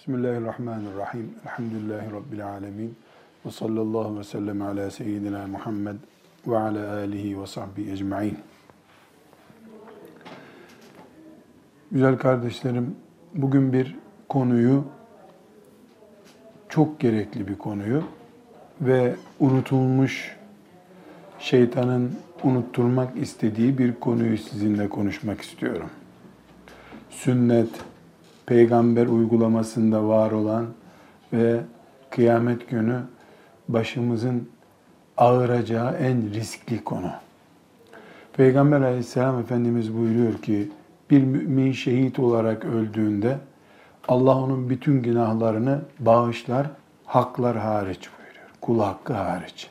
Bismillahirrahmanirrahim. Elhamdülillahi Rabbil alemin. Ve sallallahu ve sellem ala seyyidina Muhammed ve ala alihi ve sahbihi ecma'in. Güzel kardeşlerim, bugün bir konuyu, çok gerekli bir konuyu ve unutulmuş şeytanın unutturmak istediği bir konuyu sizinle konuşmak istiyorum. Sünnet, peygamber uygulamasında var olan ve kıyamet günü başımızın ağıracağı en riskli konu. Peygamber aleyhisselam Efendimiz buyuruyor ki bir mümin şehit olarak öldüğünde Allah onun bütün günahlarını bağışlar, haklar hariç buyuruyor. Kul hakkı hariç.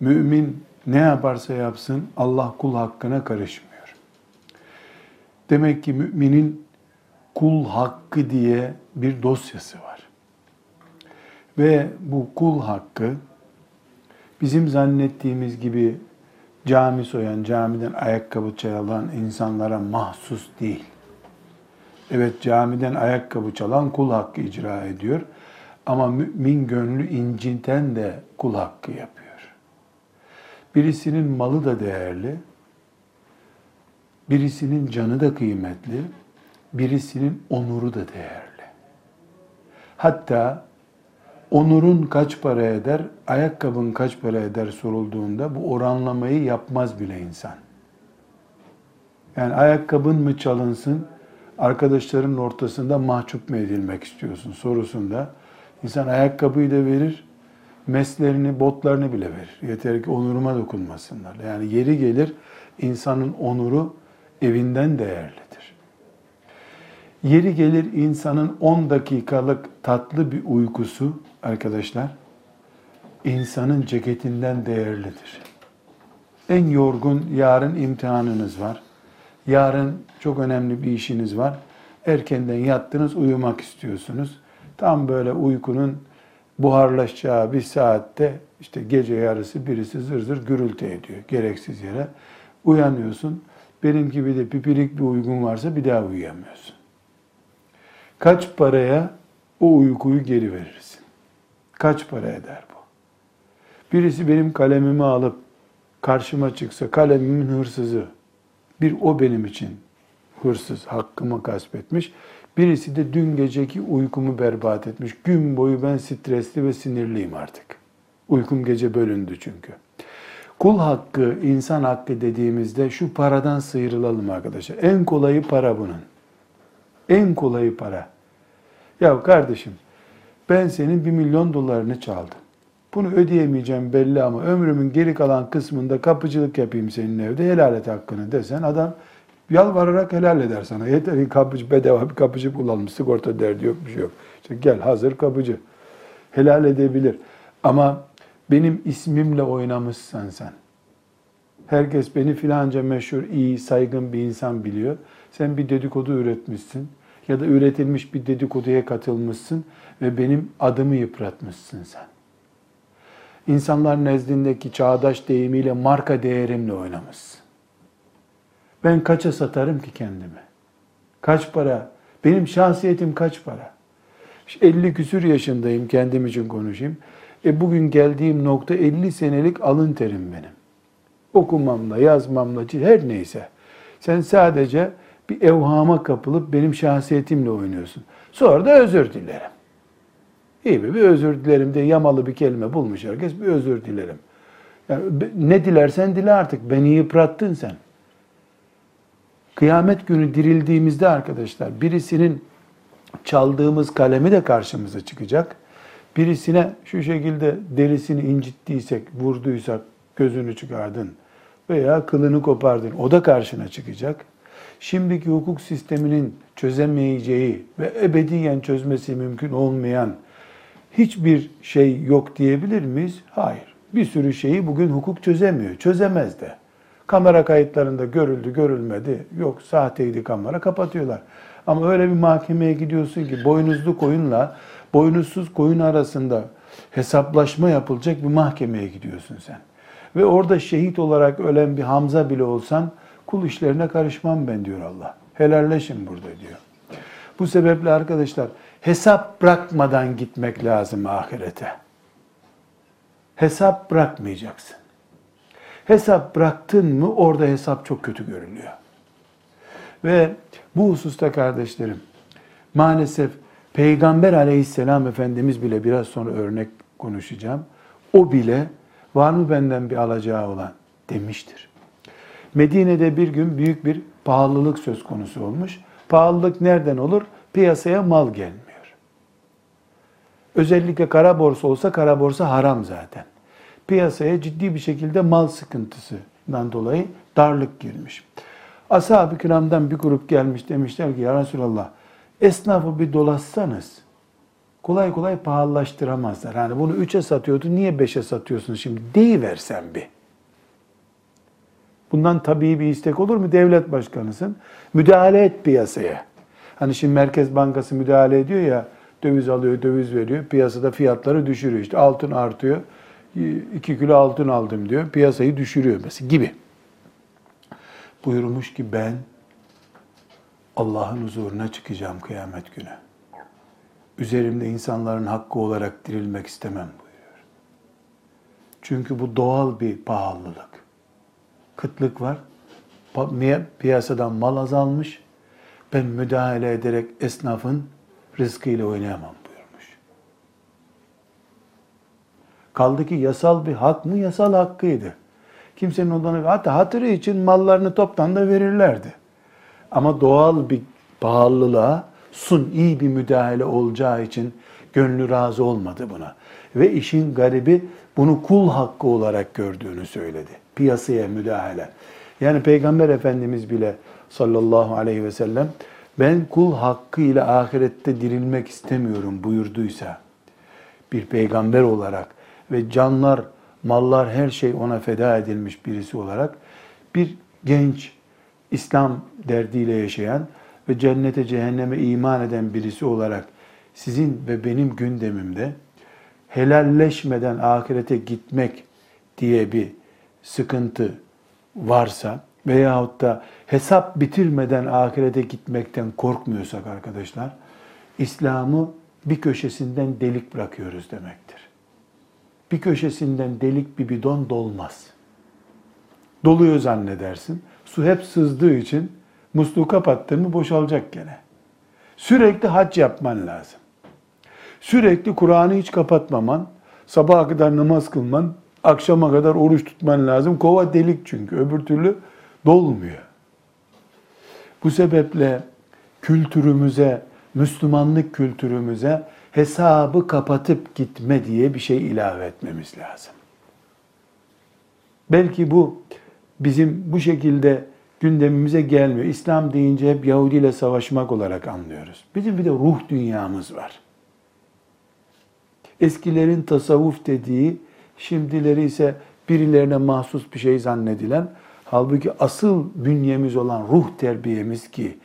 Mümin ne yaparsa yapsın Allah kul hakkına karışmıyor. Demek ki müminin kul hakkı diye bir dosyası var. Ve bu kul hakkı bizim zannettiğimiz gibi cami soyan, camiden ayakkabı çalan insanlara mahsus değil. Evet camiden ayakkabı çalan kul hakkı icra ediyor. Ama mümin gönlü inciten de kul hakkı yapıyor. Birisinin malı da değerli, birisinin canı da kıymetli, birisinin onuru da değerli. Hatta onurun kaç para eder, ayakkabın kaç para eder sorulduğunda bu oranlamayı yapmaz bile insan. Yani ayakkabın mı çalınsın, arkadaşların ortasında mahcup mu edilmek istiyorsun sorusunda insan ayakkabıyı da verir, meslerini, botlarını bile verir. Yeter ki onuruma dokunmasınlar. Yani yeri gelir insanın onuru evinden değerlidir. Yeri gelir insanın 10 dakikalık tatlı bir uykusu arkadaşlar insanın ceketinden değerlidir. En yorgun yarın imtihanınız var. Yarın çok önemli bir işiniz var. Erkenden yattınız, uyumak istiyorsunuz. Tam böyle uykunun buharlaşacağı bir saatte işte gece yarısı birisi zır zır gürültü ediyor gereksiz yere. Uyanıyorsun. Benim gibi de pipirik bir uygun varsa bir daha uyuyamıyorsun. Kaç paraya o uykuyu geri verirsin? Kaç para eder bu? Birisi benim kalemimi alıp karşıma çıksa kalemimin hırsızı. Bir o benim için hırsız, hakkımı gasp etmiş. Birisi de dün geceki uykumu berbat etmiş. Gün boyu ben stresli ve sinirliyim artık. Uykum gece bölündü çünkü. Kul hakkı, insan hakkı dediğimizde şu paradan sıyrılalım arkadaşlar. En kolayı para bunun. En kolayı para. Ya kardeşim ben senin bir milyon dolarını çaldım. Bunu ödeyemeyeceğim belli ama ömrümün geri kalan kısmında kapıcılık yapayım senin evde helal et hakkını desen adam yalvararak helal eder sana. Yeter ki kapıcı bedava bir kapıcı bulalım sigorta derdi yok bir şey yok. İşte gel hazır kapıcı. Helal edebilir. Ama benim ismimle oynamışsan sen. Herkes beni filanca meşhur, iyi, saygın bir insan biliyor. Sen bir dedikodu üretmişsin ya da üretilmiş bir dedikoduya katılmışsın ve benim adımı yıpratmışsın sen. İnsanlar nezdindeki çağdaş deyimiyle marka değerimle oynamışsın. Ben kaça satarım ki kendimi? Kaç para? Benim şahsiyetim kaç para? 50 küsür yaşındayım kendim için konuşayım. E bugün geldiğim nokta 50 senelik alın terim benim. Okumamla, yazmamla, her neyse. Sen sadece bir evhama kapılıp benim şahsiyetimle oynuyorsun. Sonra da özür dilerim. İyi mi? Bir özür dilerim de yamalı bir kelime bulmuş herkes. Bir özür dilerim. Yani ne dilersen dile artık. Beni yıprattın sen. Kıyamet günü dirildiğimizde arkadaşlar birisinin çaldığımız kalemi de karşımıza çıkacak. Birisine şu şekilde derisini incittiysek, vurduysak gözünü çıkardın veya kılını kopardın. O da karşına çıkacak. Şimdiki hukuk sisteminin çözemeyeceği ve ebediyen çözmesi mümkün olmayan hiçbir şey yok diyebilir miyiz? Hayır. Bir sürü şeyi bugün hukuk çözemiyor. Çözemez de. Kamera kayıtlarında görüldü, görülmedi. Yok sahteydi kamera kapatıyorlar. Ama öyle bir mahkemeye gidiyorsun ki boynuzlu koyunla boynuzsuz koyun arasında hesaplaşma yapılacak bir mahkemeye gidiyorsun sen. Ve orada şehit olarak ölen bir Hamza bile olsan kul işlerine karışmam ben diyor Allah. Helalleşin burada diyor. Bu sebeple arkadaşlar hesap bırakmadan gitmek lazım ahirete. Hesap bırakmayacaksın. Hesap bıraktın mı orada hesap çok kötü görünüyor. Ve bu hususta kardeşlerim maalesef Peygamber aleyhisselam Efendimiz bile biraz sonra örnek konuşacağım. O bile var mı benden bir alacağı olan demiştir. Medine'de bir gün büyük bir pahalılık söz konusu olmuş. Pahalılık nereden olur? Piyasaya mal gelmiyor. Özellikle kara borsa olsa kara borsa haram zaten. Piyasaya ciddi bir şekilde mal sıkıntısından dolayı darlık girmiş. Ashab-ı kiramdan bir grup gelmiş demişler ki ya Resulallah esnafı bir dolaşsanız kolay kolay pahalılaştıramazlar. Hani bunu 3'e satıyordu niye 5'e satıyorsun şimdi deyiversen bir. Bundan tabii bir istek olur mu? Devlet başkanısın. Müdahale et piyasaya. Hani şimdi Merkez Bankası müdahale ediyor ya, döviz alıyor, döviz veriyor. Piyasada fiyatları düşürüyor. İşte altın artıyor. 2 kilo altın aldım diyor. Piyasayı düşürüyor mesela gibi. Buyurmuş ki ben Allah'ın huzuruna çıkacağım kıyamet günü. Üzerimde insanların hakkı olarak dirilmek istemem buyuruyor. Çünkü bu doğal bir pahalılık. Kıtlık var. Piyasadan mal azalmış. Ben müdahale ederek esnafın rızkıyla oynayamam buyurmuş. Kaldı ki yasal bir hak mı? Yasal hakkıydı. Kimsenin ondan hatta hatırı için mallarını toptan da verirlerdi. Ama doğal bir pahalılığa sun iyi bir müdahale olacağı için gönlü razı olmadı buna. Ve işin garibi bunu kul hakkı olarak gördüğünü söyledi. Piyasaya müdahale. Yani Peygamber Efendimiz bile sallallahu aleyhi ve sellem ben kul hakkı ile ahirette dirilmek istemiyorum buyurduysa bir peygamber olarak ve canlar, mallar her şey ona feda edilmiş birisi olarak bir genç İslam derdiyle yaşayan ve cennete cehenneme iman eden birisi olarak sizin ve benim gündemimde helalleşmeden ahirete gitmek diye bir sıkıntı varsa veyahut da hesap bitirmeden ahirete gitmekten korkmuyorsak arkadaşlar, İslam'ı bir köşesinden delik bırakıyoruz demektir. Bir köşesinden delik bir bidon dolmaz. Doluyor zannedersin. Su hep sızdığı için musluğu kapattın mı boşalacak gene. Sürekli hac yapman lazım. Sürekli Kur'an'ı hiç kapatmaman, sabaha kadar namaz kılman, akşama kadar oruç tutman lazım. Kova delik çünkü. Öbür türlü dolmuyor. Bu sebeple kültürümüze, Müslümanlık kültürümüze hesabı kapatıp gitme diye bir şey ilave etmemiz lazım. Belki bu bizim bu şekilde gündemimize gelmiyor. İslam deyince hep Yahudi ile savaşmak olarak anlıyoruz. Bizim bir de ruh dünyamız var. Eskilerin tasavvuf dediği, şimdileri ise birilerine mahsus bir şey zannedilen, halbuki asıl bünyemiz olan ruh terbiyemiz ki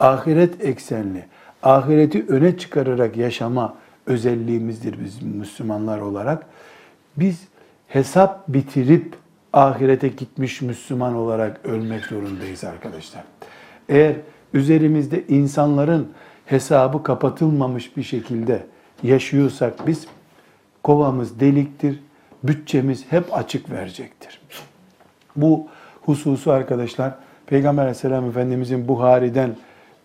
ahiret eksenli, ahireti öne çıkararak yaşama özelliğimizdir biz Müslümanlar olarak. Biz hesap bitirip ahirete gitmiş Müslüman olarak ölmek zorundayız arkadaşlar. Eğer üzerimizde insanların hesabı kapatılmamış bir şekilde yaşıyorsak biz kovamız deliktir, bütçemiz hep açık verecektir. Bu hususu arkadaşlar Peygamber aleyhisselam Efendimizin Buhari'den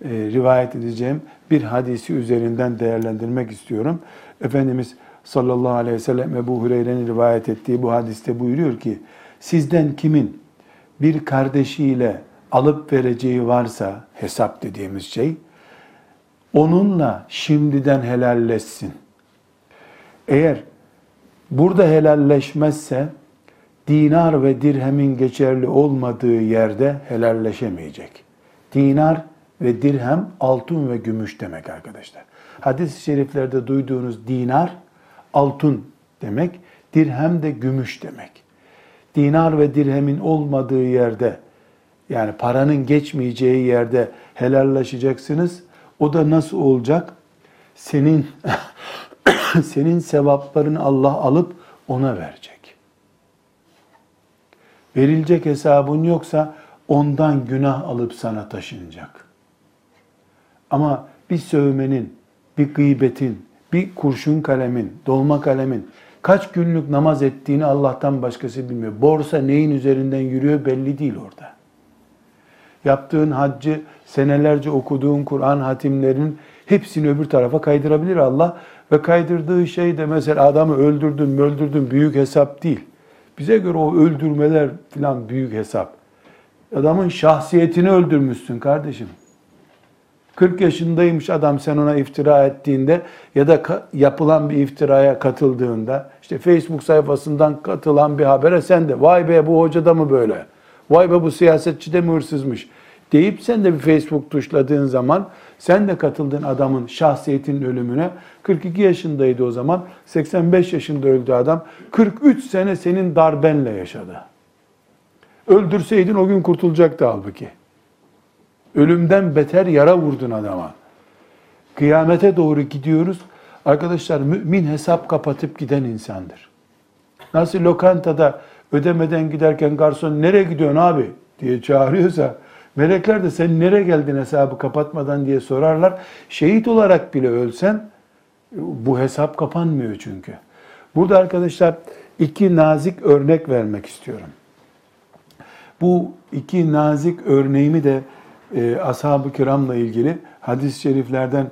e, rivayet edeceğim bir hadisi üzerinden değerlendirmek istiyorum. Efendimiz sallallahu aleyhi ve sellem Ebu Hureyre'nin rivayet ettiği bu hadiste buyuruyor ki sizden kimin bir kardeşiyle alıp vereceği varsa hesap dediğimiz şey onunla şimdiden helalleşsin. Eğer burada helalleşmezse dinar ve dirhemin geçerli olmadığı yerde helalleşemeyecek. Dinar ve dirhem altın ve gümüş demek arkadaşlar. Hadis-i şeriflerde duyduğunuz dinar altın demek, dirhem de gümüş demek. Dinar ve dirhemin olmadığı yerde yani paranın geçmeyeceği yerde helallaşacaksınız. O da nasıl olacak? Senin senin sevaplarını Allah alıp ona verecek. Verilecek hesabın yoksa ondan günah alıp sana taşınacak. Ama bir sövmenin, bir gıybetin, bir kurşun kalemin, dolma kalemin kaç günlük namaz ettiğini Allah'tan başkası bilmiyor. Borsa neyin üzerinden yürüyor belli değil orada. Yaptığın haccı, senelerce okuduğun Kur'an hatimlerin hepsini öbür tarafa kaydırabilir Allah. Ve kaydırdığı şey de mesela adamı öldürdün, öldürdün büyük hesap değil. Bize göre o öldürmeler falan büyük hesap. Adamın şahsiyetini öldürmüşsün kardeşim. 40 yaşındaymış adam sen ona iftira ettiğinde ya da yapılan bir iftiraya katıldığında işte Facebook sayfasından katılan bir habere sen de vay be bu hoca da mı böyle? Vay be bu siyasetçi de mi hırsızmış? deyip sen de bir Facebook tuşladığın zaman sen de katıldığın adamın şahsiyetinin ölümüne 42 yaşındaydı o zaman 85 yaşında öldü adam 43 sene senin darbenle yaşadı. Öldürseydin o gün kurtulacaktı halbuki. Ölümden beter yara vurdun adama. Kıyamete doğru gidiyoruz. Arkadaşlar mümin hesap kapatıp giden insandır. Nasıl lokantada ödemeden giderken garson nereye gidiyorsun abi diye çağırıyorsa melekler de sen nereye geldin hesabı kapatmadan diye sorarlar. Şehit olarak bile ölsen bu hesap kapanmıyor çünkü. Burada arkadaşlar iki nazik örnek vermek istiyorum. Bu iki nazik örneğimi de e, ashab-ı kiramla ilgili hadis-i şeriflerden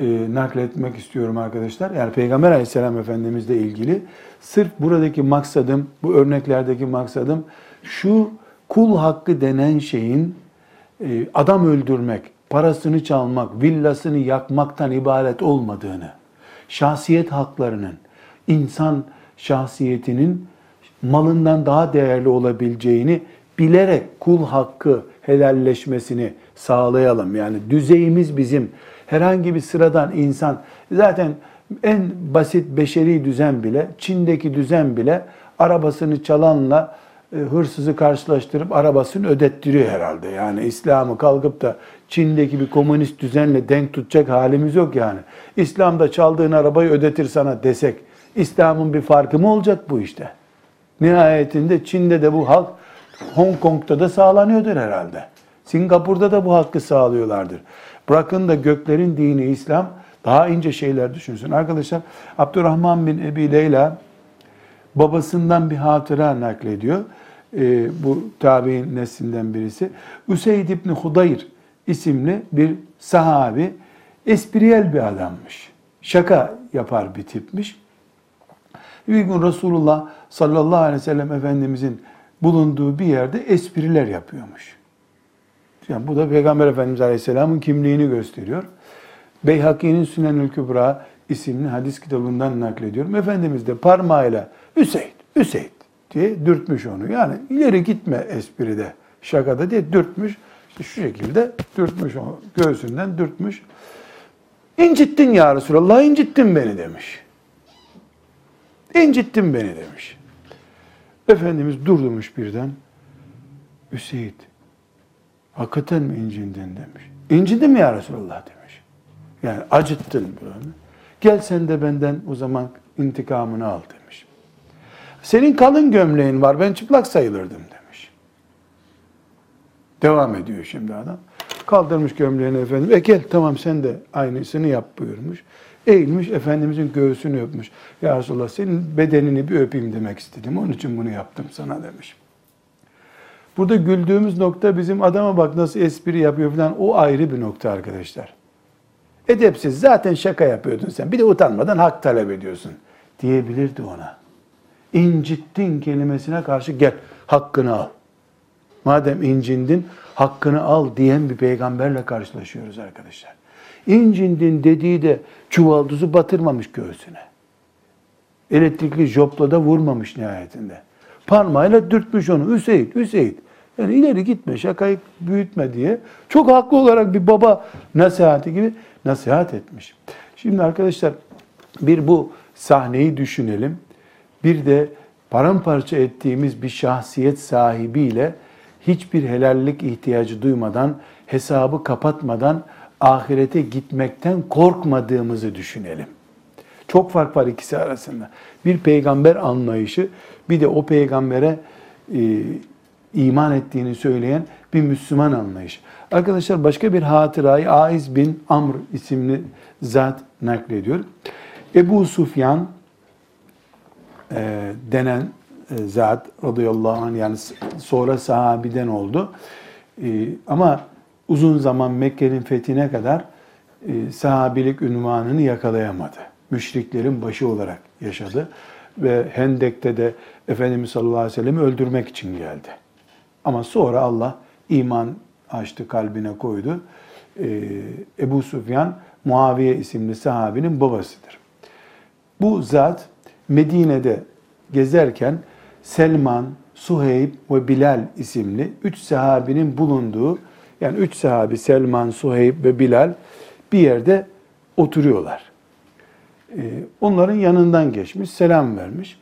e, nakletmek istiyorum arkadaşlar. Yani Peygamber aleyhisselam efendimizle ilgili. Sırf buradaki maksadım, bu örneklerdeki maksadım şu kul hakkı denen şeyin adam öldürmek, parasını çalmak, villasını yakmaktan ibaret olmadığını, şahsiyet haklarının, insan şahsiyetinin malından daha değerli olabileceğini bilerek kul hakkı helalleşmesini sağlayalım. Yani düzeyimiz bizim herhangi bir sıradan insan zaten en basit beşeri düzen bile Çin'deki düzen bile arabasını çalanla hırsızı karşılaştırıp arabasını ödettiriyor herhalde. Yani İslam'ı kalkıp da Çin'deki bir komünist düzenle denk tutacak halimiz yok yani. İslam'da çaldığın arabayı ödetir sana desek İslam'ın bir farkı mı olacak bu işte? Nihayetinde Çin'de de bu halk Hong Kong'da da sağlanıyordur herhalde. Singapur'da da bu hakkı sağlıyorlardır. Bırakın da göklerin dini İslam daha ince şeyler düşünsün. Arkadaşlar Abdurrahman bin Ebi Leyla babasından bir hatıra naklediyor. Ee, bu tabi'in neslinden birisi. Üseyd İbni Hudayr isimli bir sahabi espriyel bir adammış. Şaka yapar bir tipmiş. Bir gün Resulullah sallallahu aleyhi ve sellem Efendimizin bulunduğu bir yerde espriler yapıyormuş. Yani bu da Peygamber Efendimiz Aleyhisselam'ın kimliğini gösteriyor. Beyhaki'nin Sünenül Kübra isimli hadis kitabından naklediyorum. Efendimiz de parmağıyla Hüseyin, Hüseyin diye dürtmüş onu. Yani ileri gitme espride, şakada diye dürtmüş. İşte şu şekilde dürtmüş onu, göğsünden dürtmüş. İncittin ya Resulallah, incittin beni demiş. İncittin beni demiş. Efendimiz durdumuş birden. Hüseyin, hakikaten mi incindin demiş. İncindin mi ya Resulallah demiş. Yani acıttın böyle. Gel sen de benden o zaman intikamını al demiş. Senin kalın gömleğin var ben çıplak sayılırdım demiş. Devam ediyor şimdi adam. Kaldırmış gömleğini efendim. E gel tamam sen de aynısını yap buyurmuş. Eğilmiş Efendimizin göğsünü öpmüş. Ya Resulallah senin bedenini bir öpeyim demek istedim. Onun için bunu yaptım sana demiş. Burada güldüğümüz nokta bizim adama bak nasıl espri yapıyor falan o ayrı bir nokta arkadaşlar. Edepsiz zaten şaka yapıyordun sen. Bir de utanmadan hak talep ediyorsun diyebilirdi ona. İncittin kelimesine karşı gel hakkını al. Madem incindin hakkını al diyen bir peygamberle karşılaşıyoruz arkadaşlar. İncindin dediği de çuvalduzu batırmamış göğsüne. Elektrikli jopla da vurmamış nihayetinde. Parmağıyla dürtmüş onu. Hüseyin, Hüseyin. Yani ileri gitme, şakayı büyütme diye. Çok haklı olarak bir baba nasihati gibi nasihat etmiş. Şimdi arkadaşlar bir bu sahneyi düşünelim. Bir de paramparça ettiğimiz bir şahsiyet sahibiyle hiçbir helallik ihtiyacı duymadan, hesabı kapatmadan ahirete gitmekten korkmadığımızı düşünelim. Çok fark var ikisi arasında. Bir peygamber anlayışı, bir de o peygambere e, iman ettiğini söyleyen bir Müslüman anlayışı. Arkadaşlar başka bir hatırayı Aiz bin Amr isimli zat naklediyor. Ebu Sufyan e, denen e, zat radıyallahu anh yani sonra sahabiden oldu. E, ama uzun zaman Mekke'nin fethine kadar e, sahabilik ünvanını yakalayamadı. Müşriklerin başı olarak yaşadı ve Hendek'te de Efendimiz sallallahu aleyhi ve sellem'i öldürmek için geldi. Ama sonra Allah iman açtı, kalbine koydu. Ee, Ebu Sufyan, Muaviye isimli sahabinin babasıdır. Bu zat Medine'de gezerken Selman, Suheyb ve Bilal isimli üç sahabinin bulunduğu, yani üç sahabi Selman, Suheyb ve Bilal bir yerde oturuyorlar. Ee, onların yanından geçmiş, selam vermiş.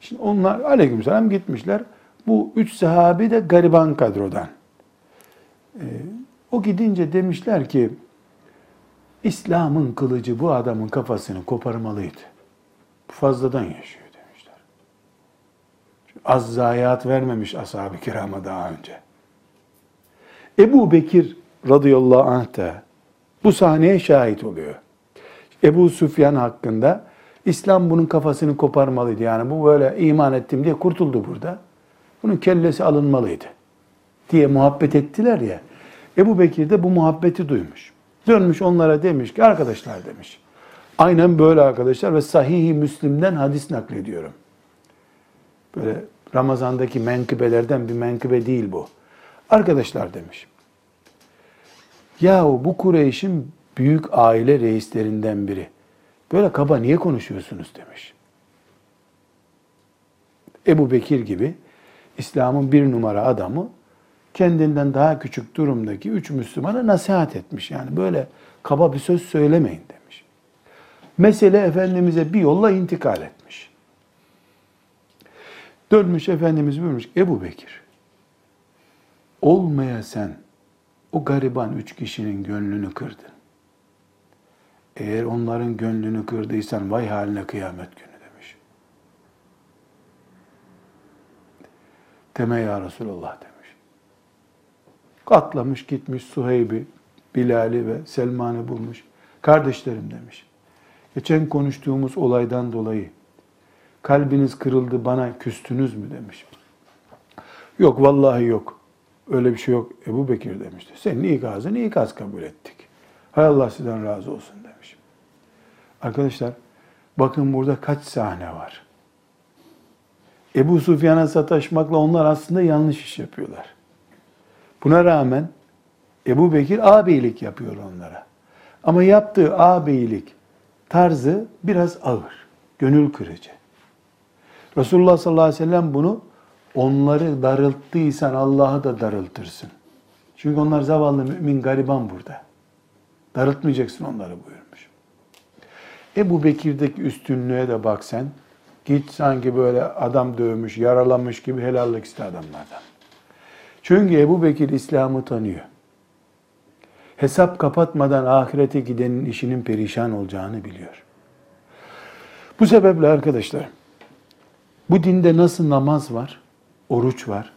Şimdi onlar aleykümselam gitmişler. Bu üç sahabi de gariban kadrodan. Ee, o gidince demişler ki İslam'ın kılıcı bu adamın kafasını koparmalıydı. Fazladan yaşıyor demişler. Az zayiat vermemiş ashab-ı kirama daha önce. Ebu Bekir radıyallahu anh da bu sahneye şahit oluyor. Ebu Süfyan hakkında İslam bunun kafasını koparmalıydı. Yani bu böyle iman ettim diye kurtuldu burada. Bunun kellesi alınmalıydı diye muhabbet ettiler ya. Ebu Bekir de bu muhabbeti duymuş. Dönmüş onlara demiş ki arkadaşlar demiş. Aynen böyle arkadaşlar ve Sahih-i Müslim'den hadis naklediyorum. Böyle Ramazan'daki menkıbelerden bir menkıbe değil bu. Arkadaşlar demiş. Yahu bu Kureyş'in büyük aile reislerinden biri. Böyle kaba niye konuşuyorsunuz demiş. Ebu Bekir gibi İslam'ın bir numara adamı kendinden daha küçük durumdaki üç Müslümana nasihat etmiş. Yani böyle kaba bir söz söylemeyin demiş. Mesele Efendimiz'e bir yolla intikal etmiş. Dönmüş Efendimiz buyurmuş, Ebu Bekir, olmaya sen o gariban üç kişinin gönlünü kırdın. Eğer onların gönlünü kırdıysan vay haline kıyamet günü demiş. Deme ya Resulallah demiş. Katlamış gitmiş Suheyb'i, Bilal'i ve Selman'ı bulmuş. Kardeşlerim demiş. Geçen konuştuğumuz olaydan dolayı kalbiniz kırıldı bana küstünüz mü demiş. Yok vallahi yok. Öyle bir şey yok. Ebu Bekir demişti. Senin ikazını ikaz kabul ettik. Hay Allah sizden razı olsun demiş. Arkadaşlar bakın burada kaç sahne var. Ebu Sufyan'a sataşmakla onlar aslında yanlış iş yapıyorlar. Buna rağmen Ebu Bekir ağabeylik yapıyor onlara. Ama yaptığı ağabeylik tarzı biraz ağır, gönül kırıcı. Resulullah sallallahu aleyhi ve sellem bunu onları darılttıysan Allah'ı da darıltırsın. Çünkü onlar zavallı mümin gariban burada. Darıltmayacaksın onları buyurmuş. Ebu Bekir'deki üstünlüğe de bak sen. Git sanki böyle adam dövmüş, yaralamış gibi helallik iste adamlardan. Çünkü Ebu Bekir İslam'ı tanıyor. Hesap kapatmadan ahirete gidenin işinin perişan olacağını biliyor. Bu sebeple arkadaşlar, bu dinde nasıl namaz var, oruç var,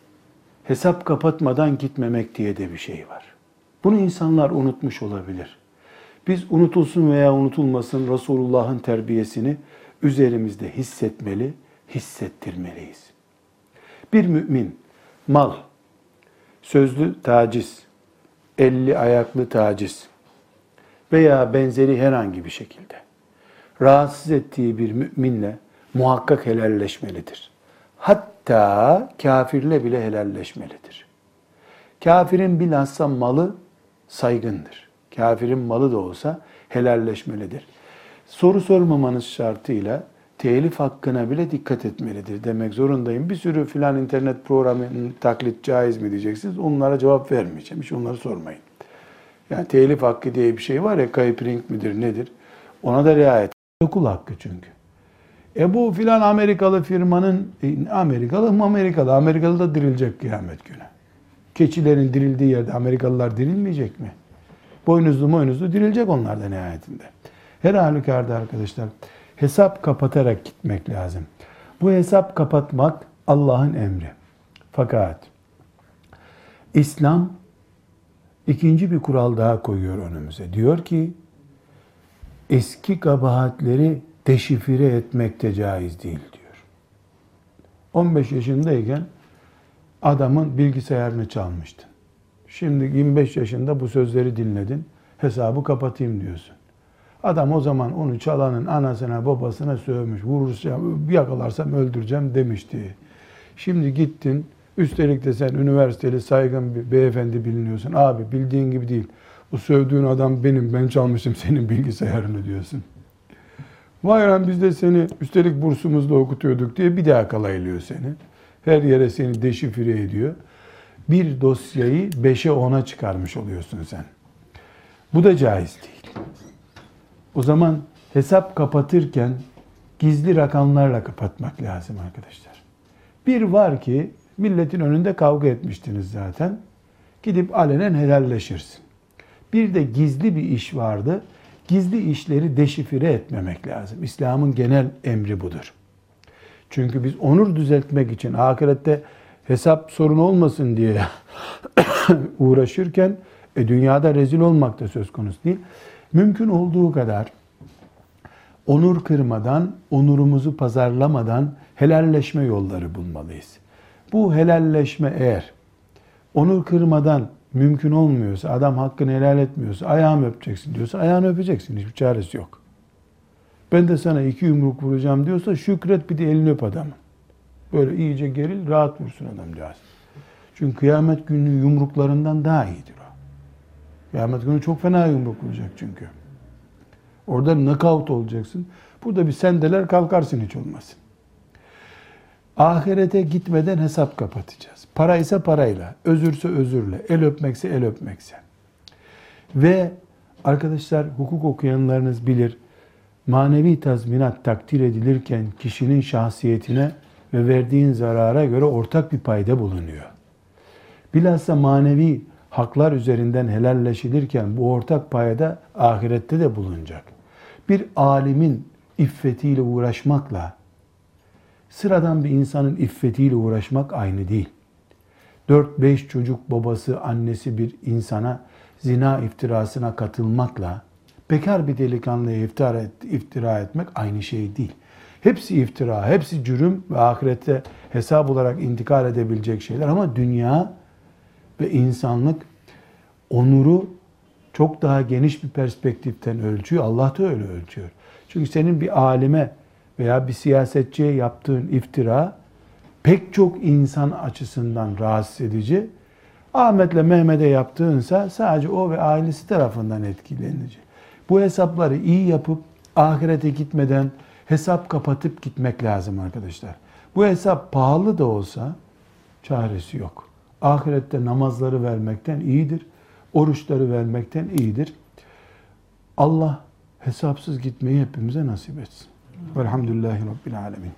hesap kapatmadan gitmemek diye de bir şey var. Bunu insanlar unutmuş olabilir. Biz unutulsun veya unutulmasın Resulullah'ın terbiyesini üzerimizde hissetmeli, hissettirmeliyiz. Bir mümin mal, sözlü taciz, elli ayaklı taciz veya benzeri herhangi bir şekilde rahatsız ettiği bir müminle muhakkak helalleşmelidir. Hatta kafirle bile helalleşmelidir. Kafirin bilhassa malı saygındır. Kafirin malı da olsa helalleşmelidir. Soru sormamanız şartıyla telif hakkına bile dikkat etmelidir demek zorundayım. Bir sürü filan internet programının taklit caiz mi diyeceksiniz. Onlara cevap vermeyeceğim. Hiç onları sormayın. Yani telif hakkı diye bir şey var ya kayıp ring midir nedir? Ona da riayet. Okul hakkı çünkü. E bu filan Amerikalı firmanın e, Amerikalı mı Amerikalı? Amerikalı da dirilecek kıyamet günü. Keçilerin dirildiği yerde Amerikalılar dirilmeyecek mi? Boynuzlu boynuzlu dirilecek onlar da nihayetinde. Her halükarda arkadaşlar hesap kapatarak gitmek lazım. Bu hesap kapatmak Allah'ın emri. Fakat İslam ikinci bir kural daha koyuyor önümüze. Diyor ki eski kabahatleri deşifre etmek de caiz değil diyor. 15 yaşındayken adamın bilgisayarını çalmıştın. Şimdi 25 yaşında bu sözleri dinledin. Hesabı kapatayım diyorsun. Adam o zaman onu çalanın anasına babasına sövmüş. Vurursam, yakalarsam öldüreceğim demişti. Şimdi gittin. Üstelik de sen üniversiteli saygın bir beyefendi biliniyorsun. Abi bildiğin gibi değil. Bu sövdüğün adam benim. Ben çalmışım senin bilgisayarını diyorsun. Vay lan biz de seni üstelik bursumuzla okutuyorduk diye bir daha kalaylıyor seni. Her yere seni deşifre ediyor. Bir dosyayı beşe ona çıkarmış oluyorsun sen. Bu da caiz değil. O zaman hesap kapatırken gizli rakamlarla kapatmak lazım arkadaşlar. Bir var ki milletin önünde kavga etmiştiniz zaten. Gidip alenen helalleşirsin. Bir de gizli bir iş vardı. Gizli işleri deşifre etmemek lazım. İslam'ın genel emri budur. Çünkü biz onur düzeltmek için ahirette hesap sorun olmasın diye uğraşırken e, dünyada rezil olmak da söz konusu değil. Mümkün olduğu kadar onur kırmadan, onurumuzu pazarlamadan helalleşme yolları bulmalıyız. Bu helalleşme eğer onur kırmadan mümkün olmuyorsa, adam hakkını helal etmiyorsa, ayağımı öpeceksin diyorsa ayağını öpeceksin. Hiçbir çaresi yok. Ben de sana iki yumruk vuracağım diyorsa şükret bir de elini öp adamın. Böyle iyice geril, rahat vursun adamcağız. Çünkü kıyamet günü yumruklarından daha iyidir. Kıyamet günü çok fena yumruk vuracak çünkü. Orada knockout olacaksın. Burada bir sendeler kalkarsın hiç olmasın. Ahirete gitmeden hesap kapatacağız. Para ise parayla, özürse özürle, el öpmekse el öpmekse. Ve arkadaşlar hukuk okuyanlarınız bilir, manevi tazminat takdir edilirken kişinin şahsiyetine ve verdiğin zarara göre ortak bir payda bulunuyor. Bilhassa manevi haklar üzerinden helalleşilirken bu ortak payda ahirette de bulunacak. Bir alimin iffetiyle uğraşmakla sıradan bir insanın iffetiyle uğraşmak aynı değil. 4-5 çocuk babası, annesi bir insana zina iftirasına katılmakla bekar bir delikanlıya iftira, et, iftira etmek aynı şey değil. Hepsi iftira, hepsi cürüm ve ahirette hesap olarak intikal edebilecek şeyler ama dünya ve insanlık onuru çok daha geniş bir perspektiften ölçüyor. Allah da öyle ölçüyor. Çünkü senin bir alime veya bir siyasetçiye yaptığın iftira pek çok insan açısından rahatsız edici. Ahmet'le Mehmet'e yaptığınsa sadece o ve ailesi tarafından etkilenici. Bu hesapları iyi yapıp ahirete gitmeden hesap kapatıp gitmek lazım arkadaşlar. Bu hesap pahalı da olsa çaresi yok. Ahirette namazları vermekten iyidir. Oruçları vermekten iyidir. Allah hesapsız gitmeyi hepimize nasip etsin. Velhamdülillahi Rabbil Alemin.